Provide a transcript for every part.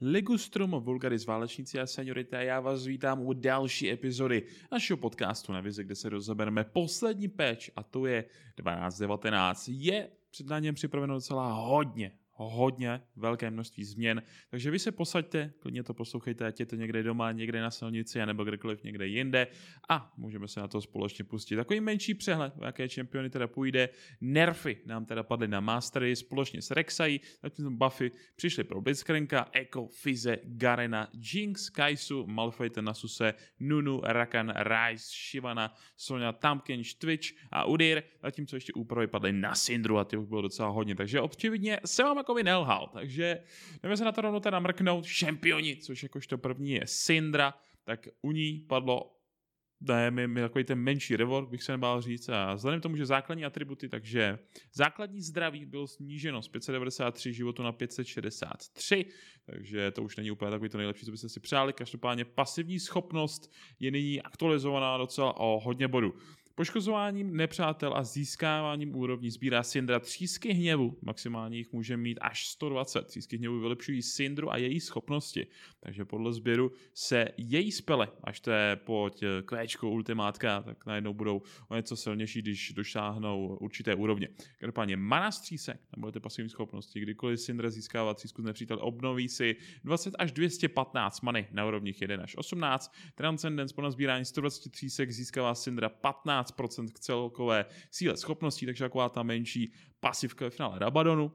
Ligustrum Vulgaris Válečníci a seniorita, já vás vítám u další epizody našeho podcastu na Vize, kde se rozebereme poslední peč a to je 12.19. Je před na něm připraveno docela hodně, hodně velké množství změn, takže vy se posaďte, klidně to poslouchejte, ať je to někde doma, někde na silnici, nebo kdekoliv někde jinde. A můžeme se na to společně pustit. Takový menší přehled, o jaké čempiony teda půjde. Nerfy nám teda padly na Mastery společně s Rek'Sai, zatímco Buffy přišli pro Blitzcranka, Echo, Fize, Garena, Jinx, Kaisu, Malphite, Nasuse, Nunu, Rakan, Ryze, Shivana, Sonja, Tamkench, Twitch a Udyr, zatímco ještě úpravy padly na Syndru a ty už bylo docela hodně, takže očividně se vám jako nelhal, takže jdeme se na to rovnou teda mrknout. Šampioni, což jakožto první je Syndra, tak u ní padlo je mi, mi takový ten menší rework, bych se nebál říct. A vzhledem k tomu, že základní atributy, takže základní zdraví bylo sníženo z 593 životu na 563, takže to už není úplně takový to nejlepší, co byste si přáli. Každopádně pasivní schopnost je nyní aktualizovaná docela o hodně bodů. Poškozováním nepřátel a získáváním úrovní sbírá Syndra třísky hněvu. Maximálně jich může mít až 120. Třísky hněvu vylepšují Syndru a její schopnosti. Takže podle sběru se její spele, až to je pod kvéčkou ultimátka, tak najednou budou o něco silnější, když dosáhnou určité úrovně. Každopádně mana střísek, nebo ty pasivní schopnosti, kdykoliv Syndra získává třísku z nepřítele, obnoví si 20 až 215 many na úrovních 1 až 18. Transcendence po nazbírání 120 třísek získává Syndra 15 15% k celkové síle schopností, takže taková ta menší pasivka ve finále Rabadonu.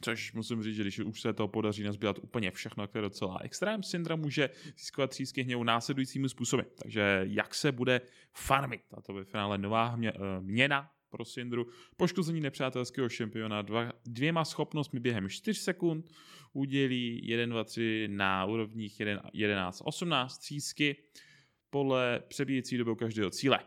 Což musím říct, že když už se to podaří nazbírat úplně všechno, je docela extrém, Syndra může získat třísky hněvu následujícími způsoby. Takže jak se bude farmit, a to ve finále nová uh, měna pro Syndru, poškození nepřátelského šampiona dva, dvěma schopnostmi během 4 sekund, udělí 1, 2, 3 na úrovních 11, 18 třísky podle přebíjecí doby každého cíle.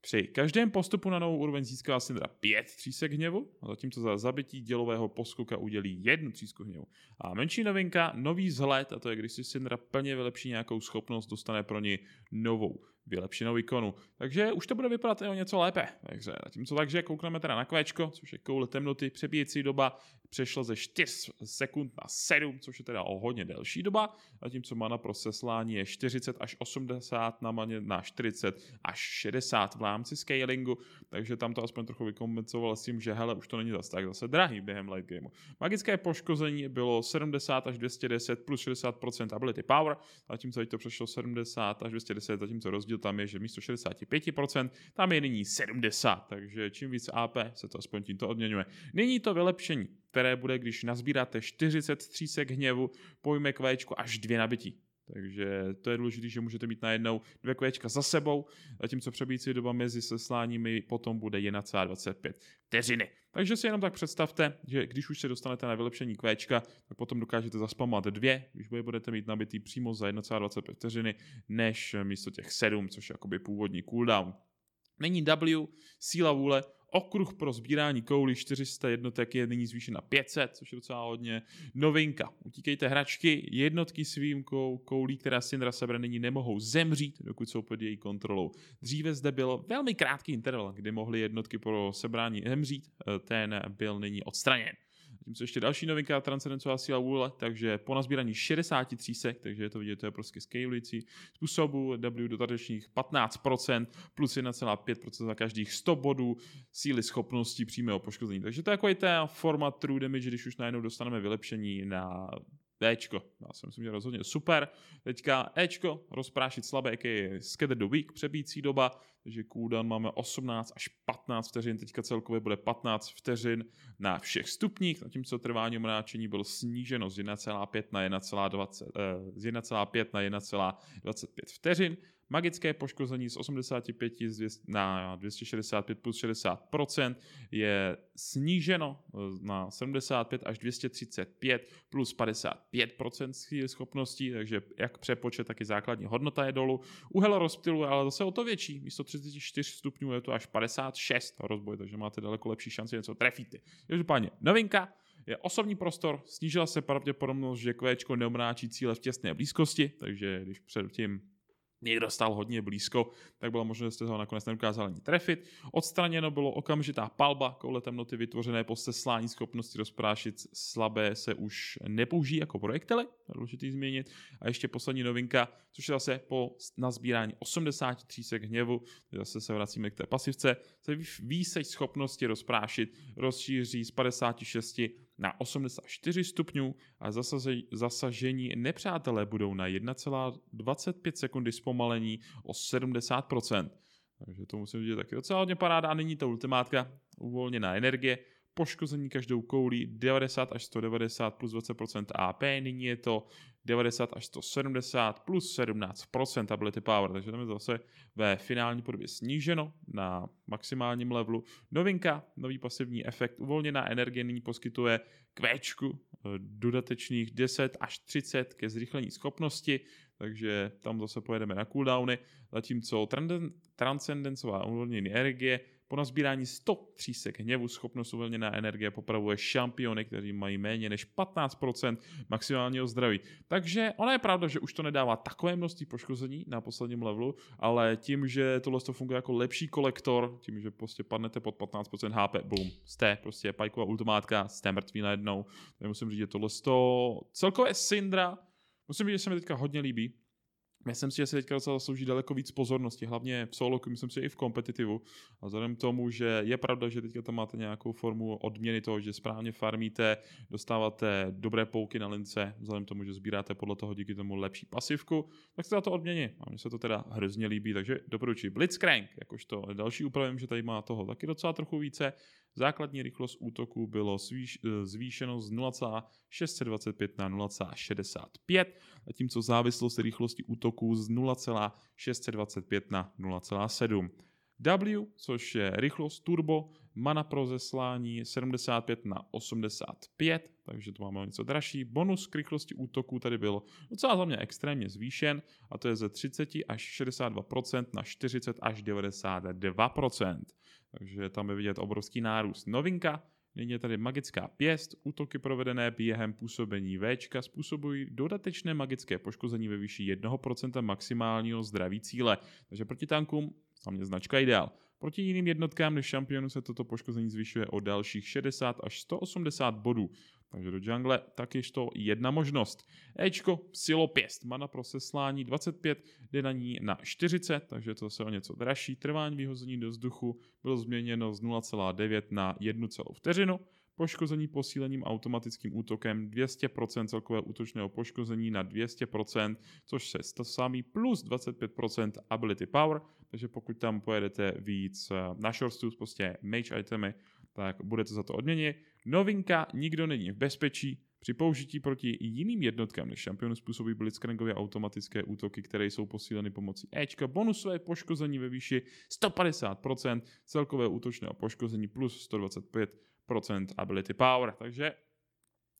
Při každém postupu na novou úroveň získá Syndra 5 třísek hněvu, zatímco za zabití dělového poskoka udělí jednu třísku hněvu. A menší novinka, nový vzhled, a to je, když si Syndra plně vylepší nějakou schopnost, dostane pro ní novou vylepšenou ikonu. Takže už to bude vypadat o něco lépe. Takže zatímco takže koukneme teda na kvéčko, což je koule temnoty, přebíjecí doba přešla ze 4 sekund na 7, což je teda o hodně delší doba, zatímco mana pro seslání je 40 až 80 na maně na 40 až 60 v rámci scalingu, takže tam to aspoň trochu vykompenzoval s tím, že hele, už to není zase tak zase drahý během late gameu. Magické poškození bylo 70 až 210 plus 60% ability power, zatímco teď to přešlo 70 až 210, zatímco rozdíl tam je, že místo 65% tam je nyní 70, takže čím víc AP se to aspoň tímto odměňuje. Nyní to vylepšení, které bude, když nazbíráte 40 střísek hněvu, pojme kvéčko až dvě nabití. Takže to je důležité, že můžete mít najednou dvě kvěčka za sebou, zatímco přebíjící doba mezi sesláními potom bude 1,25 vteřiny. Takže si jenom tak představte, že když už se dostanete na vylepšení kvéčka, tak potom dokážete zaspamovat dvě, když budete mít nabitý přímo za 1,25 vteřiny, než místo těch 7, což je jakoby původní cooldown. Není W, síla vůle, okruh pro sbírání koulí 400 jednotek je nyní zvýšen na 500, což je docela hodně. Novinka. Utíkejte hračky, jednotky s výjimkou koulí, která Syndra sebere nyní nemohou zemřít, dokud jsou pod její kontrolou. Dříve zde byl velmi krátký interval, kdy mohly jednotky pro sebrání zemřít, ten byl nyní odstraněn. Zatímco ještě další novinka, transcendencová síla vůle, takže po nazbírání 60 třísek, takže je to vidět, to je prostě scalující způsobu, W dodatečných 15% plus 1,5% za každých 100 bodů síly schopností přímého poškození. Takže to je jako ta forma true damage, když už najednou dostaneme vylepšení na Ečko. Já si myslím, že rozhodně super. Teďka Ečko, rozprášit slabé, jaký je Scatter the Week, přebící doba, takže cooldown máme 18 až 15 vteřin, teďka celkově bude 15 vteřin na všech stupních, zatímco trvání omráčení bylo sníženo z 1,5 na 1,20, eh, z 1,5 na 1,25 vteřin Magické poškození z 85 na 265 plus 60% je sníženo eh, na 75 až 235 plus 55 síly schopností, takže jak přepočet, tak i základní hodnota je dolů. Úhel rozptylu je ale zase o to větší, místo 34 stupňů je to až 56 rozboj, takže máte daleko lepší šanci něco trefit. Každopádně novinka, je osobní prostor, snížila se pravděpodobnost, že kvéčko neomráčí cíle v těsné blízkosti, takže když předtím někdo stál hodně blízko, tak bylo možné, že jste ho nakonec nedokázali ani trefit. Odstraněno bylo okamžitá palba, koule temnoty vytvořené po seslání schopnosti rozprášit slabé se už nepoužijí jako projektily, důležitý změnit. A ještě poslední novinka, což je zase po nazbírání 83 sek hněvu, zase se vracíme k té pasivce, se výseč schopnosti rozprášit rozšíří z 56 na 84 stupňů a zasažení nepřátelé budou na 1,25 sekundy zpomalení o 70%. Takže to musím říct taky docela hodně paráda a není to ultimátka, uvolněná energie, poškození každou koulí 90 až 190 plus 20% AP, nyní je to 90 až 170 plus 17% ability power, takže tam je zase ve finální podobě sníženo na maximálním levelu. Novinka, nový pasivní efekt, uvolněná energie nyní poskytuje kvéčku eh, dodatečných 10 až 30 ke zrychlení schopnosti, takže tam zase pojedeme na cooldowny, zatímco transcendencová uvolnění energie po nazbírání 100 třísek hněvu schopnost uvolněná energie popravuje šampiony, kteří mají méně než 15% maximálního zdraví. Takže ona je pravda, že už to nedává takové množství poškození na posledním levelu, ale tím, že tohle to funguje jako lepší kolektor, tím, že prostě padnete pod 15% HP, boom, jste prostě pajková ultimátka, jste mrtví najednou. Tak musím říct, že tohle to celkové Syndra, musím říct, že se mi teďka hodně líbí. Myslím si, že se teďka docela zaslouží daleko víc pozornosti, hlavně v solo, myslím si i v kompetitivu. A vzhledem k tomu, že je pravda, že teďka tam máte nějakou formu odměny toho, že správně farmíte, dostáváte dobré pouky na lince, vzhledem k tomu, že sbíráte podle toho díky tomu lepší pasivku, tak se za to odmění. A mně se to teda hrozně líbí, takže doporučuji. Blitzcrank, jakožto další úpravím, že tady má toho taky docela trochu více. Základní rychlost útoku bylo eh, zvýšeno z 0,625 na 0,65, zatímco závislost rychlosti útoku z 0,625 na 0,7. W, což je rychlost turbo, mana pro zeslání 75 na 85, takže to máme něco dražší. Bonus k rychlosti útoku tady byl docela za mě extrémně zvýšen a to je ze 30 až 62% na 40 až 92%. Takže tam je vidět obrovský nárůst. Novinka, Nyní je tady magická pěst, útoky provedené během působení V způsobují dodatečné magické poškození ve výši 1% maximálního zdraví cíle. Takže proti tankům za mě značka ideál. Proti jiným jednotkám než šampionu se toto poškození zvyšuje o dalších 60 až 180 bodů. Takže do jungle taky to jedna možnost. Ečko, silopěst, mana pro seslání 25, jde na ní na 40, takže to se o něco dražší. Trvání vyhození do vzduchu bylo změněno z 0,9 na 1 celou vteřinu. Poškození posílením automatickým útokem 200% celkového útočného poškození na 200%, což se samý plus 25% ability power, takže pokud tam pojedete víc eh, na shortstools, prostě mage itemy, tak budete za to odměně. Novinka, nikdo není v bezpečí, při použití proti jiným jednotkám než šampionu způsobí blitzcrankově automatické útoky, které jsou posíleny pomocí Ečka, bonusové poškození ve výši 150%, celkové útočného poškození plus 125% ability power. Takže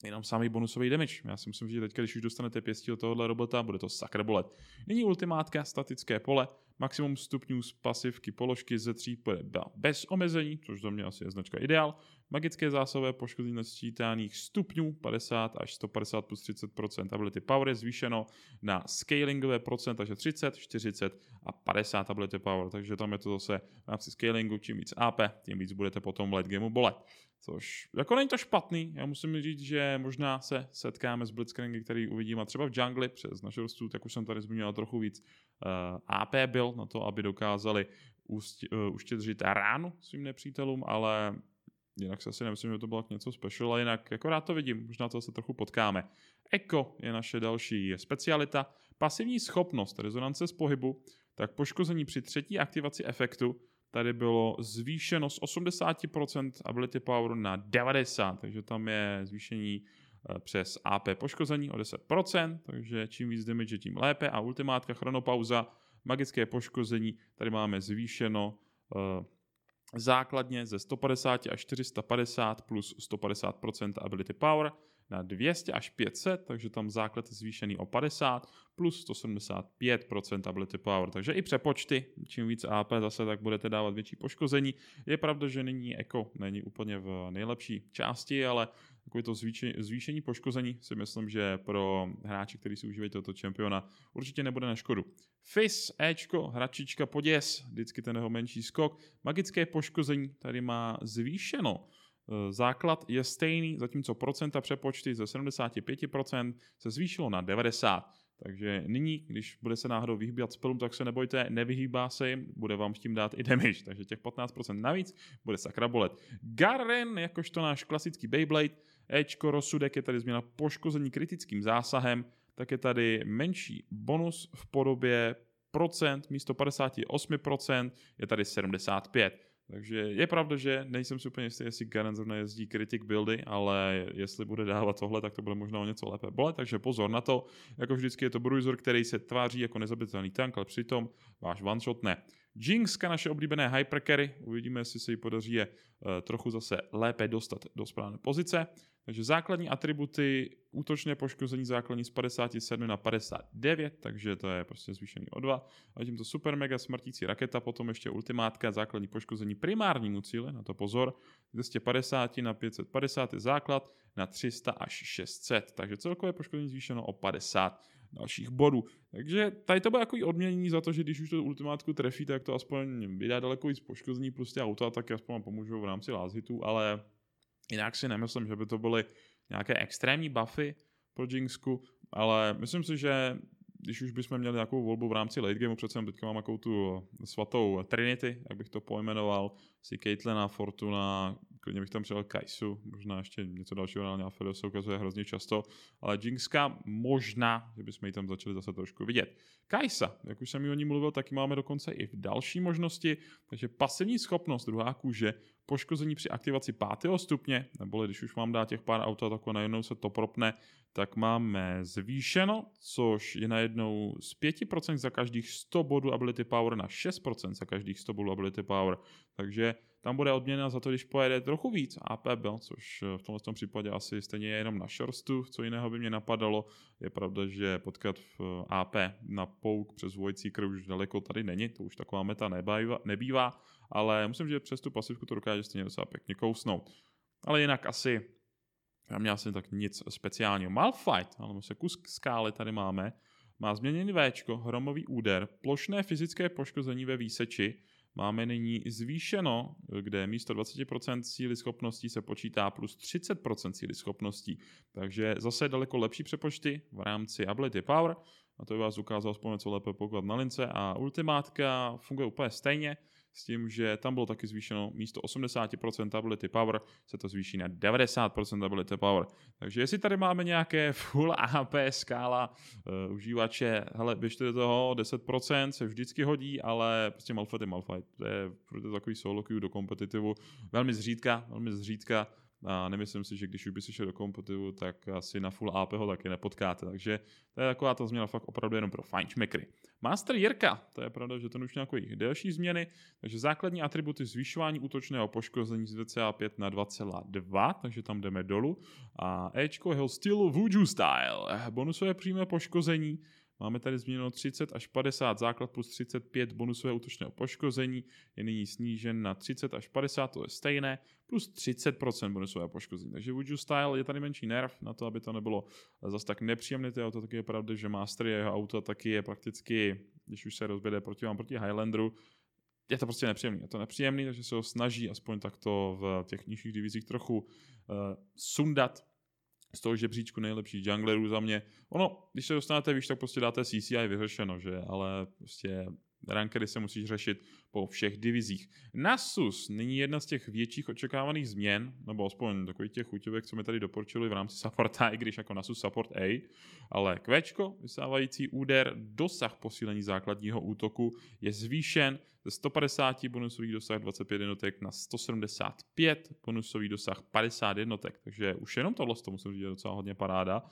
jenom samý bonusový damage. Já si myslím, že teď, když už dostanete pěstí od tohohle robota, bude to sakra bolet. Nyní ultimátka, statické pole, maximum stupňů z pasivky položky ze tří bude bez omezení, což za mě asi je značka ideál. Magické zásové poškození nasčítaných stupňů 50 až 150 plus 30% ability power je zvýšeno na scalingové procent, takže 30, 40 a 50 ability power, takže tam je to zase v rámci scalingu, čím víc AP, tím víc budete potom v late gameu bolet. Což jako není to špatný, já musím říct, že možná se setkáme s blitzcrangy, který uvidíme třeba v jungli přes naše rostu, tak už jsem tady zmínil trochu víc uh, eh, AP byl na to, aby dokázali uh, uštědřit ránu svým nepřítelům, ale jinak se asi nemyslím, že to bylo něco special, ale jinak jako rád to vidím, možná to se trochu potkáme. Echo je naše další specialita. Pasivní schopnost rezonance z pohybu, tak poškození při třetí aktivaci efektu tady bylo zvýšeno z 80% ability power na 90%, takže tam je zvýšení eh, přes AP poškození o 10%, takže čím víc damage, tím lépe. A ultimátka chronopauza, magické poškození, tady máme zvýšeno uh, základně ze 150 až 450 plus 150% ability power na 200 až 500, takže tam základ je zvýšený o 50 plus 175% ability power. Takže i přepočty, čím víc AP zase, tak budete dávat větší poškození. Je pravda, že nyní Echo není úplně v nejlepší části, ale takové to zvýšení, zvýšení poškození si myslím, že pro hráče, kteří si užívají tohoto čempiona, určitě nebude na škodu. Fizz, Ečko, hračička poděs, vždycky ten jeho menší skok. Magické poškození tady má zvýšeno. E, základ je stejný, zatímco procenta přepočty ze 75% se zvýšilo na 90%. Takže nyní, když bude se náhodou vyhýbat spelům, tak se nebojte, nevyhýbá se jim, bude vám s tím dát i damage, takže těch 15% navíc bude sakra bolet. Garen, jakožto náš klasický Beyblade, Ečko, rozsudek je tady změna poškození kritickým zásahem, tak je tady menší bonus v podobě procent, místo 58% je tady 75. Takže je pravda, že nejsem si úplně jistý, jestli Garen zrovna jezdí kritik buildy, ale jestli bude dávat tohle, tak to bude možná o něco lépe bolet, takže pozor na to. Jako vždycky je to Bruiser, který se tváří jako nezabitelný tank, ale přitom váš one shot ne. Jinxka, naše oblíbené hypercarry, uvidíme, jestli se jí podaří je uh, trochu zase lépe dostat do správné pozice. Takže základní atributy, útočné poškození základní z 57 na 59, takže to je prostě zvýšený o 2. A tím to super mega smrtící raketa, potom ještě ultimátka, základní poškození primárnímu cíle, na to pozor, 250 na 550 je základ, na 300 až 600, takže celkové poškození zvýšeno o 50 dalších bodů. Takže tady to bude jako odměnění za to, že když už to ultimátku trefí, tak to aspoň vydá daleko víc poškození prostě auta, tak aspoň pomůžou v rámci lázhitu, ale Jinak si nemyslím, že by to byly nějaké extrémní buffy pro Jinxku, ale myslím si, že když už bychom měli nějakou volbu v rámci late gameu, přece teďka mám takovou tu svatou Trinity, jak bych to pojmenoval, si Caitlina, Fortuna, klidně bych tam přijel Kaisu, možná ještě něco dalšího, ale Aphelios se ukazuje hrozně často, ale Jinxka možná, že bychom ji tam začali zase trošku vidět. Kaisa, jak už jsem ji o ní mluvil, taky máme dokonce i v další možnosti, takže pasivní schopnost druhá kůže, poškození při aktivaci pátého stupně, neboli když už vám dá těch pár auta, tak najednou se to propne, tak máme zvýšeno, což je najednou z 5% za každých 100 bodů ability power na 6% za každých 100 bodů ability power. Takže tam bude odměna za to, když pojede trochu víc AP byl, což v tomhle tom případě asi stejně je jenom na šorstu, co jiného by mě napadalo. Je pravda, že potkat v AP na pouk přes vojící krv už daleko tady není, to už taková meta nebývá, nebývá ale musím, že přes tu pasivku to dokáže stejně docela pěkně kousnout. Ale jinak asi já mě asi tak nic speciálního. Malfight, ale se kus skály tady máme. Má změněný V, hromový úder, plošné fyzické poškození ve výseči, máme nyní zvýšeno, kde místo 20% síly schopností se počítá plus 30% síly schopností. Takže zase daleko lepší přepočty v rámci Ability Power. A to by vás ukázal aspoň něco lépe poklad na lince. A ultimátka funguje úplně stejně s tím, že tam bylo taky zvýšeno místo 80% ability power se to zvýší na 90% ability power. Takže jestli tady máme nějaké full AP skála uh, užívače, hele, běžte do toho, 10% se vždycky hodí, ale prostě Malfight je Malfight. To je, to je takový solo queue do kompetitivu. Velmi zřídka, velmi zřídka a nemyslím si, že když už by si šel do kompetivu, tak asi na full AP ho taky nepotkáte. Takže to je taková ta změna fakt opravdu jenom pro fajnšmekry. Master Jirka, to je pravda, že to už nějaké delší změny, takže základní atributy zvyšování útočného poškození z 2,5 na 2,2, takže tam jdeme dolů. A Ečko Hell Steel Voodoo Style, bonusové přímé poškození, Máme tady změněno 30 až 50, základ plus 35 bonusové útočného poškození je nyní snížen na 30 až 50, to je stejné, plus 30% bonusové poškození. Takže Wuju Style je tady menší nerv na to, aby to nebylo zase tak nepříjemné. To auto taky je pravda, že Master jeho auto taky je prakticky, když už se rozběde proti vám proti Highlanderu, je to prostě nepříjemný. Je to nepříjemný, takže se ho snaží aspoň takto v těch nižších divizích trochu uh, sundat, z toho žebříčku nejlepších junglerů za mě. Ono, když se dostanete výš, tak prostě dáte CCI vyřešeno, že? Ale prostě rankery se musíš řešit po všech divizích. Nasus není jedna z těch větších očekávaných změn, nebo aspoň takových těch chuťovek, co mi tady doporučili v rámci supporta, i když jako Nasus support A, ale Kvečko, vysávající úder, dosah posílení základního útoku je zvýšen ze 150 bonusový dosah 25 jednotek na 175 bonusový dosah 50 jednotek, takže už jenom tohle to musím říct, je docela hodně paráda,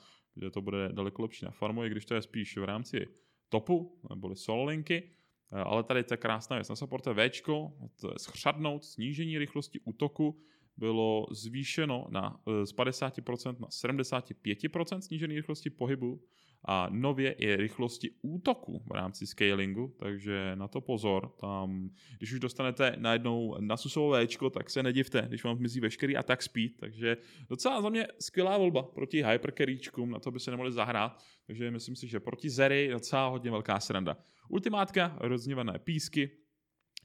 že to bude daleko lepší na farmu, i když to je spíš v rámci topu, neboli solo linky, ale tady je krásná věc. Na supporte V, schřadnout, snížení rychlosti útoku bylo zvýšeno na, eh, z 50% na 75% snížení rychlosti pohybu a nově i rychlosti útoku v rámci scalingu, takže na to pozor. Tam, když už dostanete najednou na susové Včko, tak se nedivte, když vám zmizí veškerý attack speed, takže docela za mě skvělá volba proti hypercarryčkům, na to by se nemohli zahrát, takže myslím si, že proti Zery docela hodně velká sranda. Ultimátka, rozněvané písky,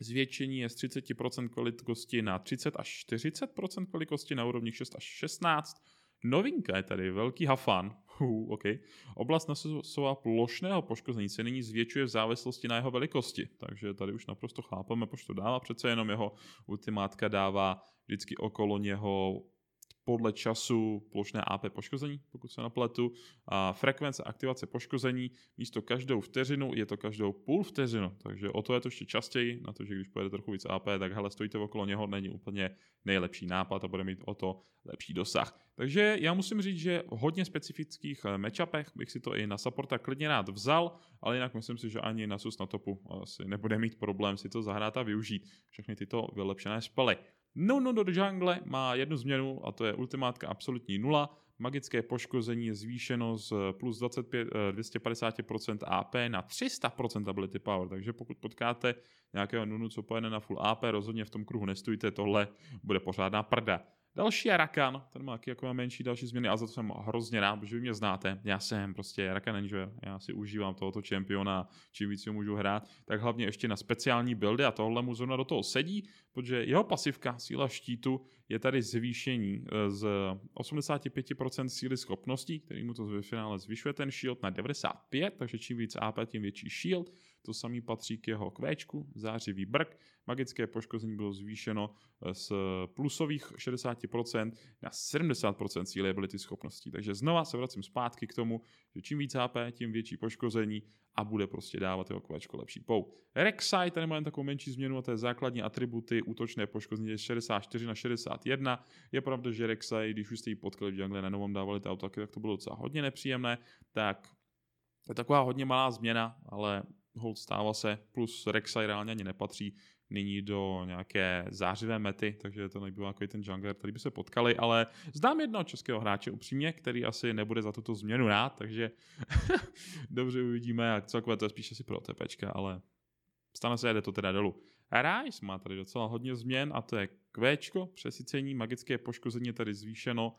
Zvětšení je z 30% velikosti na 30 až 40% velikosti na úrovni 6 až 16. Novinka je tady velký hafan. Uh, okay. Oblast nasova plošného poškození se nyní zvětšuje v závislosti na jeho velikosti, takže tady už naprosto chápeme, proč to dává. Přece jenom jeho ultimátka dává vždycky okolo něho podle času plošné AP poškození, pokud se napletu. A frekvence aktivace poškození místo každou vteřinu je to každou půl vteřinu, takže o to je to ještě častěji, na to, že když pojede trochu víc AP, tak hele, stojíte okolo něho, není úplně nejlepší nápad a bude mít o to lepší dosah. Takže já musím říct, že v hodně specifických eh, matchupech bych si to i na supporta klidně rád vzal, ale jinak myslím si, že ani na sus na topu asi nebude mít problém si to zahrát a využít všechny tyto vylepšené spely. No, no, do jungle má jednu změnu a to je ultimátka absolutní nula. Magické poškození je zvýšeno z plus 25, 250% AP na 300% ability power, takže pokud potkáte nějakého nunu, co pojede na full AP, rozhodně v tom kruhu nestůjte, tohle bude pořádná prda. Další je Rakan, ten má taky jako menší další změny a za to jsem hrozně rád, protože vy mě znáte. Já jsem prostě Rakan enjoyer, já si užívám tohoto čempiona, čím víc ho můžu hrát, tak hlavně ještě na speciální buildy a tohle mu zrovna do toho sedí, protože jeho pasivka, síla štítu, je tady zvýšení eh, z 85% síly schopností, který mu to ve finále zvyšuje ten shield na 95, takže čím víc AP, tím větší shield. To samý patří k jeho kvéčku, zářivý brk. Magické poškození bylo zvýšeno eh, z plusových 60% na 70% síly ability schopností. Takže znova se vracím zpátky k tomu, že čím víc HP, tím větší poškození a bude prostě dávat jeho kvéčko lepší pou. Rek'Sai, tady máme takovou menší změnu a to je základní atributy útočné poškození je 64 na 61. Je pravda, že Rek'Sai, když už jste ji potkali v jungle, na novom dávali ty auto, tak to bylo docela hodně nepříjemné, tak je taková hodně malá změna, ale hold stává se, plus Rek'Sai reálně ani nepatří nyní do nějaké zářivé mety, takže to nebyl jako ten jungler, který by se potkali, ale znám jednoho českého hráče upřímně, který asi nebude za tuto změnu rád, takže dobře uvidíme, jak celkové to je spíše si pro TPčka, ale stane se, jde to teda dolů. Rice má tady docela hodně změn a to je Qčko, přesycení, magické poškození tady zvýšeno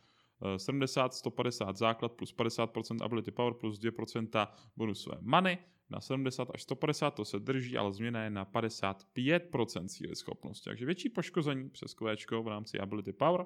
70, 150 základ plus 50% ability power plus 2% bonusové money na 70 až 150 to se drží, ale změna je na 55% síly schopnosti. Takže větší poškození přes Q v rámci Ability Power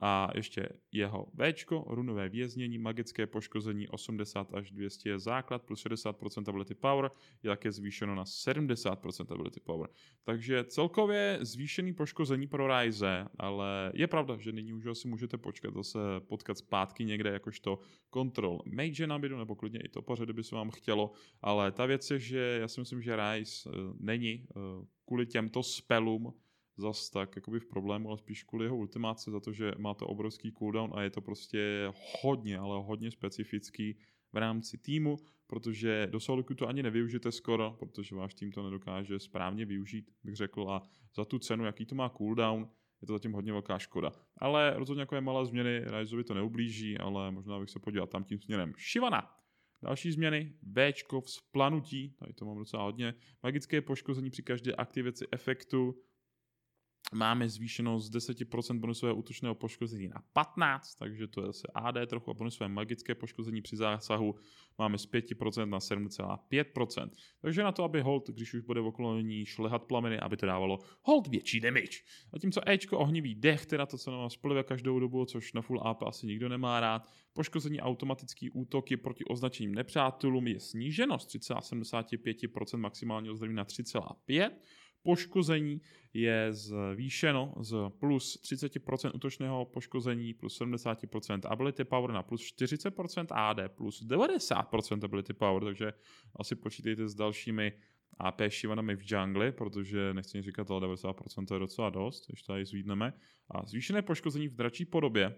a ještě jeho V, runové věznění, magické poškození 80 až 200 je základ, plus 60% ability power je také zvýšeno na 70% ability power. Takže celkově zvýšený poškození pro Ryze, ale je pravda, že nyní už asi můžete počkat zase potkat zpátky někde jakožto kontrol mage na bidu, nebo klidně i topaře, kdyby se vám chtělo, ale ta věc je, že já si myslím, že Ryze uh, není uh, kvůli těmto spelům zas tak jakoby v problému, ale spíš kvůli jeho ultimáce za to, že má to obrovský cooldown a je to prostě hodně, ale hodně specifický v rámci týmu, protože do Soluku to ani nevyužijete skoro, protože váš tým to nedokáže správně využít, bych řekl, a za tu cenu, jaký to má cooldown, je to zatím hodně velká škoda. Ale rozhodně jako je malé změny, Raizovi to neublíží, ale možná bych se podíval tam tím směrem. Shivana. Další změny, V vzplanutí, tady to mám docela hodně, magické poškození při každé aktivaci efektu, máme zvýšeno z 10% bonusového útočného poškození na 15, takže to je zase AD trochu a bonusové magické poškození při zásahu máme z 5% na 7,5%. Takže na to, aby hold, když už bude okolo ní šlehat plameny, aby to dávalo hold větší damage. Zatímco Ečko ohnivý dech, teda to, co na vás splive každou dobu, což na full AP asi nikdo nemá rád. Poškození automatický útoky proti označením nepřátelům je sníženo z 3,75% maximálního zdraví na 3,5% poškození je zvýšeno z plus 30% útočného poškození plus 70% ability power na plus 40% AD plus 90% ability power, takže asi počítejte s dalšími AP šivanami v jungli, protože nechci říkat, ale 90% to je docela dost, když tady zvídneme. A zvýšené poškození v dračí podobě,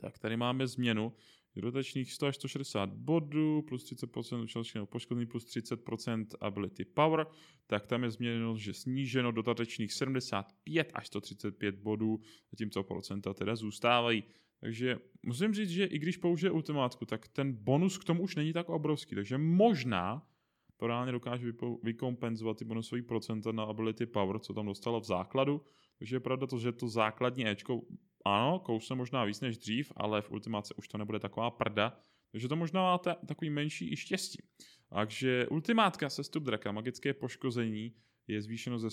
tak tady máme změnu, dodatečných 100 až 160 bodů, plus 30% účastného poškození, plus 30% ability power, tak tam je změněno, že sníženo dodatečných 75 až 135 bodů, zatímco procenta teda zůstávají. takže musím říct, že i když použije ultimátku, tak ten bonus k tomu už není tak obrovský, takže možná to reálně dokáže vykompenzovat ty bonusové procenta na ability power, co tam dostala v základu, takže je pravda to, že to základní Ečko, ano, kousne možná víc než dřív, ale v ultimáce už to nebude taková prda, takže to možná máte takový menší i štěstí. Takže ultimátka se stup draka, magické poškození, je zvýšeno ze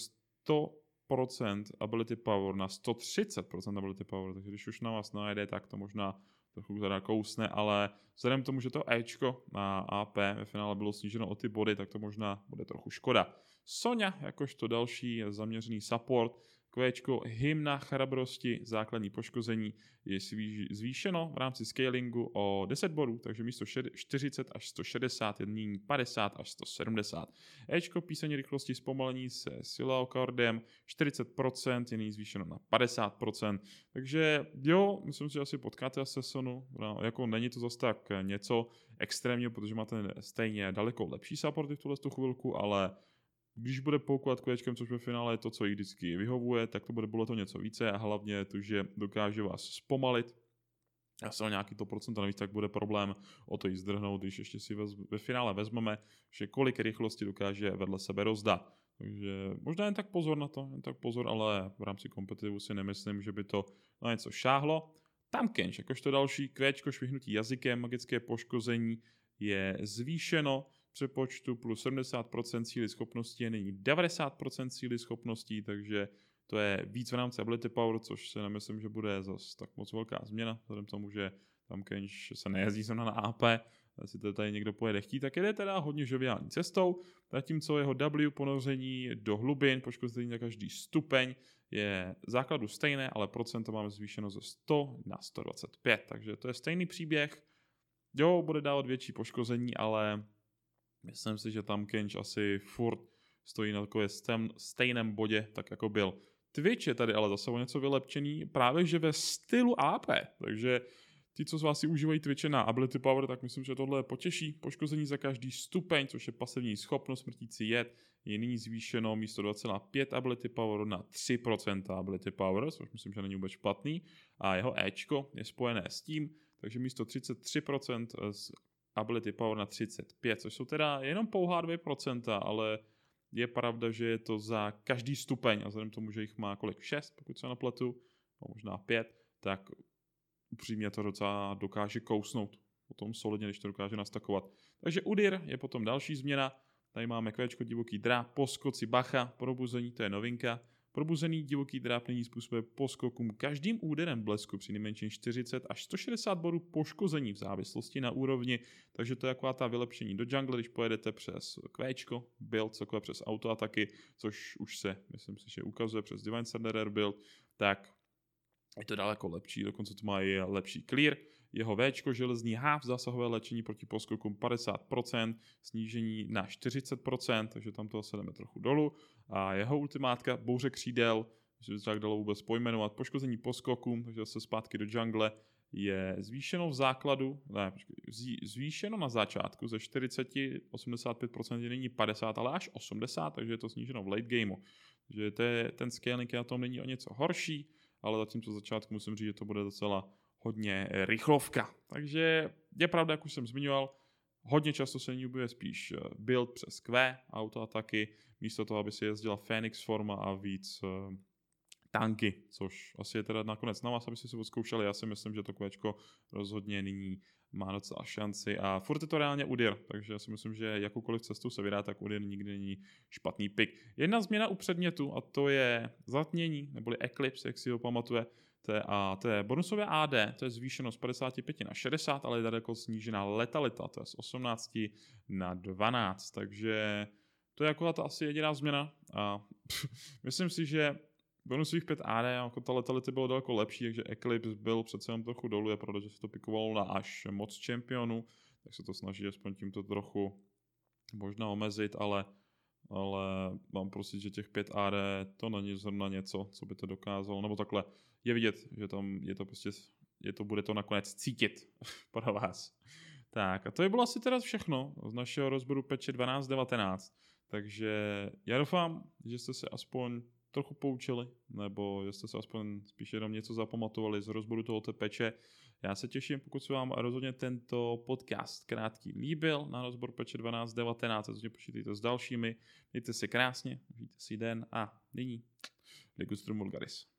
100% ability power na 130% ability power, takže když už na vás najde, tak to možná trochu teda kousne, ale vzhledem k tomu, že to Ečko na AP ve finále bylo sníženo o ty body, tak to možná bude trochu škoda. Sonja, jakožto další zaměřený support, Kvéčko hymna chrabrosti, základní poškození je zvýšeno v rámci scalingu o 10 bodů, takže místo 40 až 160 je nyní 50 až 170. Ečko písaní rychlosti zpomalení se silaokardem 40% je nyní zvýšeno na 50%. Takže jo, myslím si, že asi potkáte Assassinu, no, jako není to zase tak něco extrémního, protože máte stejně daleko lepší supporty v tuhle chvilku, ale když bude poukovat kolečkem, což ve finále je to, co jí vždycky vyhovuje, tak to bude bylo to něco více a hlavně to, že dokáže vás zpomalit, a se o nějaký to procento navíc, tak bude problém o to jí zdrhnout, když ještě si ve finále vezmeme, že kolik rychlosti dokáže vedle sebe rozdat. Takže možná jen tak pozor na to, jen tak pozor, ale v rámci kompetitivu si nemyslím, že by to na něco šáhlo. Tam Kench, jakožto další kvéčko švihnutí jazykem, magické poškození je zvýšeno, přepočtu plus 70% síly schopností je nyní 90% síly schopností, takže to je víc v rámci ability power, což se nemyslím, že bude zase tak moc velká změna, vzhledem k tomu, že tam Kench se nejezdí zrovna na AP, jestli to tady někdo pojede chtít, tak jede teda hodně žoviální cestou, zatímco jeho W ponoření do hlubin, poškození na každý stupeň je základu stejné, ale procento máme zvýšeno ze 100 na 125, takže to je stejný příběh. Jo, bude dávat větší poškození, ale Myslím si, že tam Kench asi furt stojí na takové stejném bodě, tak jako byl. Twitch je tady ale zase o něco vylepčený právě že ve stylu AP, takže ti, co z vás si užívají Twitche na Ability Power, tak myslím, že tohle potěší. Poškození za každý stupeň, což je pasivní schopnost smrtící jed, je nyní zvýšeno místo 2,5 Ability Power na 3% Ability Power, což myslím, že není vůbec špatný. A jeho Ečko je spojené s tím, takže místo 33% z ability power na 35, což jsou teda jenom pouhá 2%, ale je pravda, že je to za každý stupeň a vzhledem tomu, že jich má kolik 6, pokud se napletu, no možná 5, tak upřímně to docela dokáže kousnout. Potom solidně, když to dokáže nastakovat. Takže Udir je potom další změna. Tady máme kvéčko divoký drá, poskoci bacha, probuzení, to je novinka. Probuzený divoký dráp nyní způsobuje poskokům každým úderem blesku při nejmenším 40 až 160 bodů poškození v závislosti na úrovni, takže to je taková ta vylepšení do jungle, když pojedete přes kvéčko, build, celkově přes autoataky, což už se, myslím si, že ukazuje přes Divine Sunderer build, tak je to daleko lepší, dokonce to má i lepší clear. Jeho V, železný half, zásahové léčení proti poskokům 50%, snížení na 40%, takže tam to se jdeme trochu dolů. A jeho ultimátka, bouře křídel, že by to tak dalo vůbec pojmenovat, poškození poskokům, takže zase zpátky do jungle, je zvýšeno v základu, ne, zvýšeno na začátku ze 40, 85% je nyní 50, ale až 80, takže je to sníženo v late gameu. Takže to je, ten scaling na tom není o něco horší, ale zatímco začátku musím říct, že to bude docela hodně rychlovka. Takže je pravda, jak už jsem zmiňoval, hodně často se ní spíš eh, build přes Q, autoataky, místo toho, aby si jezdila Phoenix forma a víc uh, tanky, což asi je teda nakonec na vás, aby si odzkoušeli. Já si myslím, že to kvečko rozhodně nyní má docela šanci a furt je to reálně Udir, takže já si myslím, že jakoukoliv cestu se vydá, tak Udir nikdy není špatný pick. Jedna změna u předmětu a to je zatmění, neboli Eclipse, jak si ho pamatuje, to je, a to je bonusové AD, to je zvýšeno z 55 na 60, ale je daleko snížená letalita, to je z 18 na 12, takže to je jako ta asi jediná změna. A myslím si, že bonusových 5 AD, jako ta letality bylo daleko lepší, takže Eclipse byl přece jenom trochu dolů, je pravda, že se to pikovalo na až moc čempionů, tak se to snaží aspoň tímto trochu možná omezit, ale ale mám prostě, že těch 5 AD to není zrovna něco, co by to dokázalo, nebo takhle je vidět, že tam je to prostě, je to, bude to nakonec cítit pro vás. Tak a to je bylo asi teda všechno z našeho rozboru peče 12.19. Takže já doufám, že jste se aspoň trochu poučili, nebo jestli se aspoň spíš jenom něco zapamatovali z rozboru tohoto peče. Já se těším, pokud se vám rozhodně tento podcast krátký líbil na rozbor peče 12.19, rozhodně počítejte s dalšími. Mějte se krásně, užijte si den a nyní Ligustrum Vulgaris.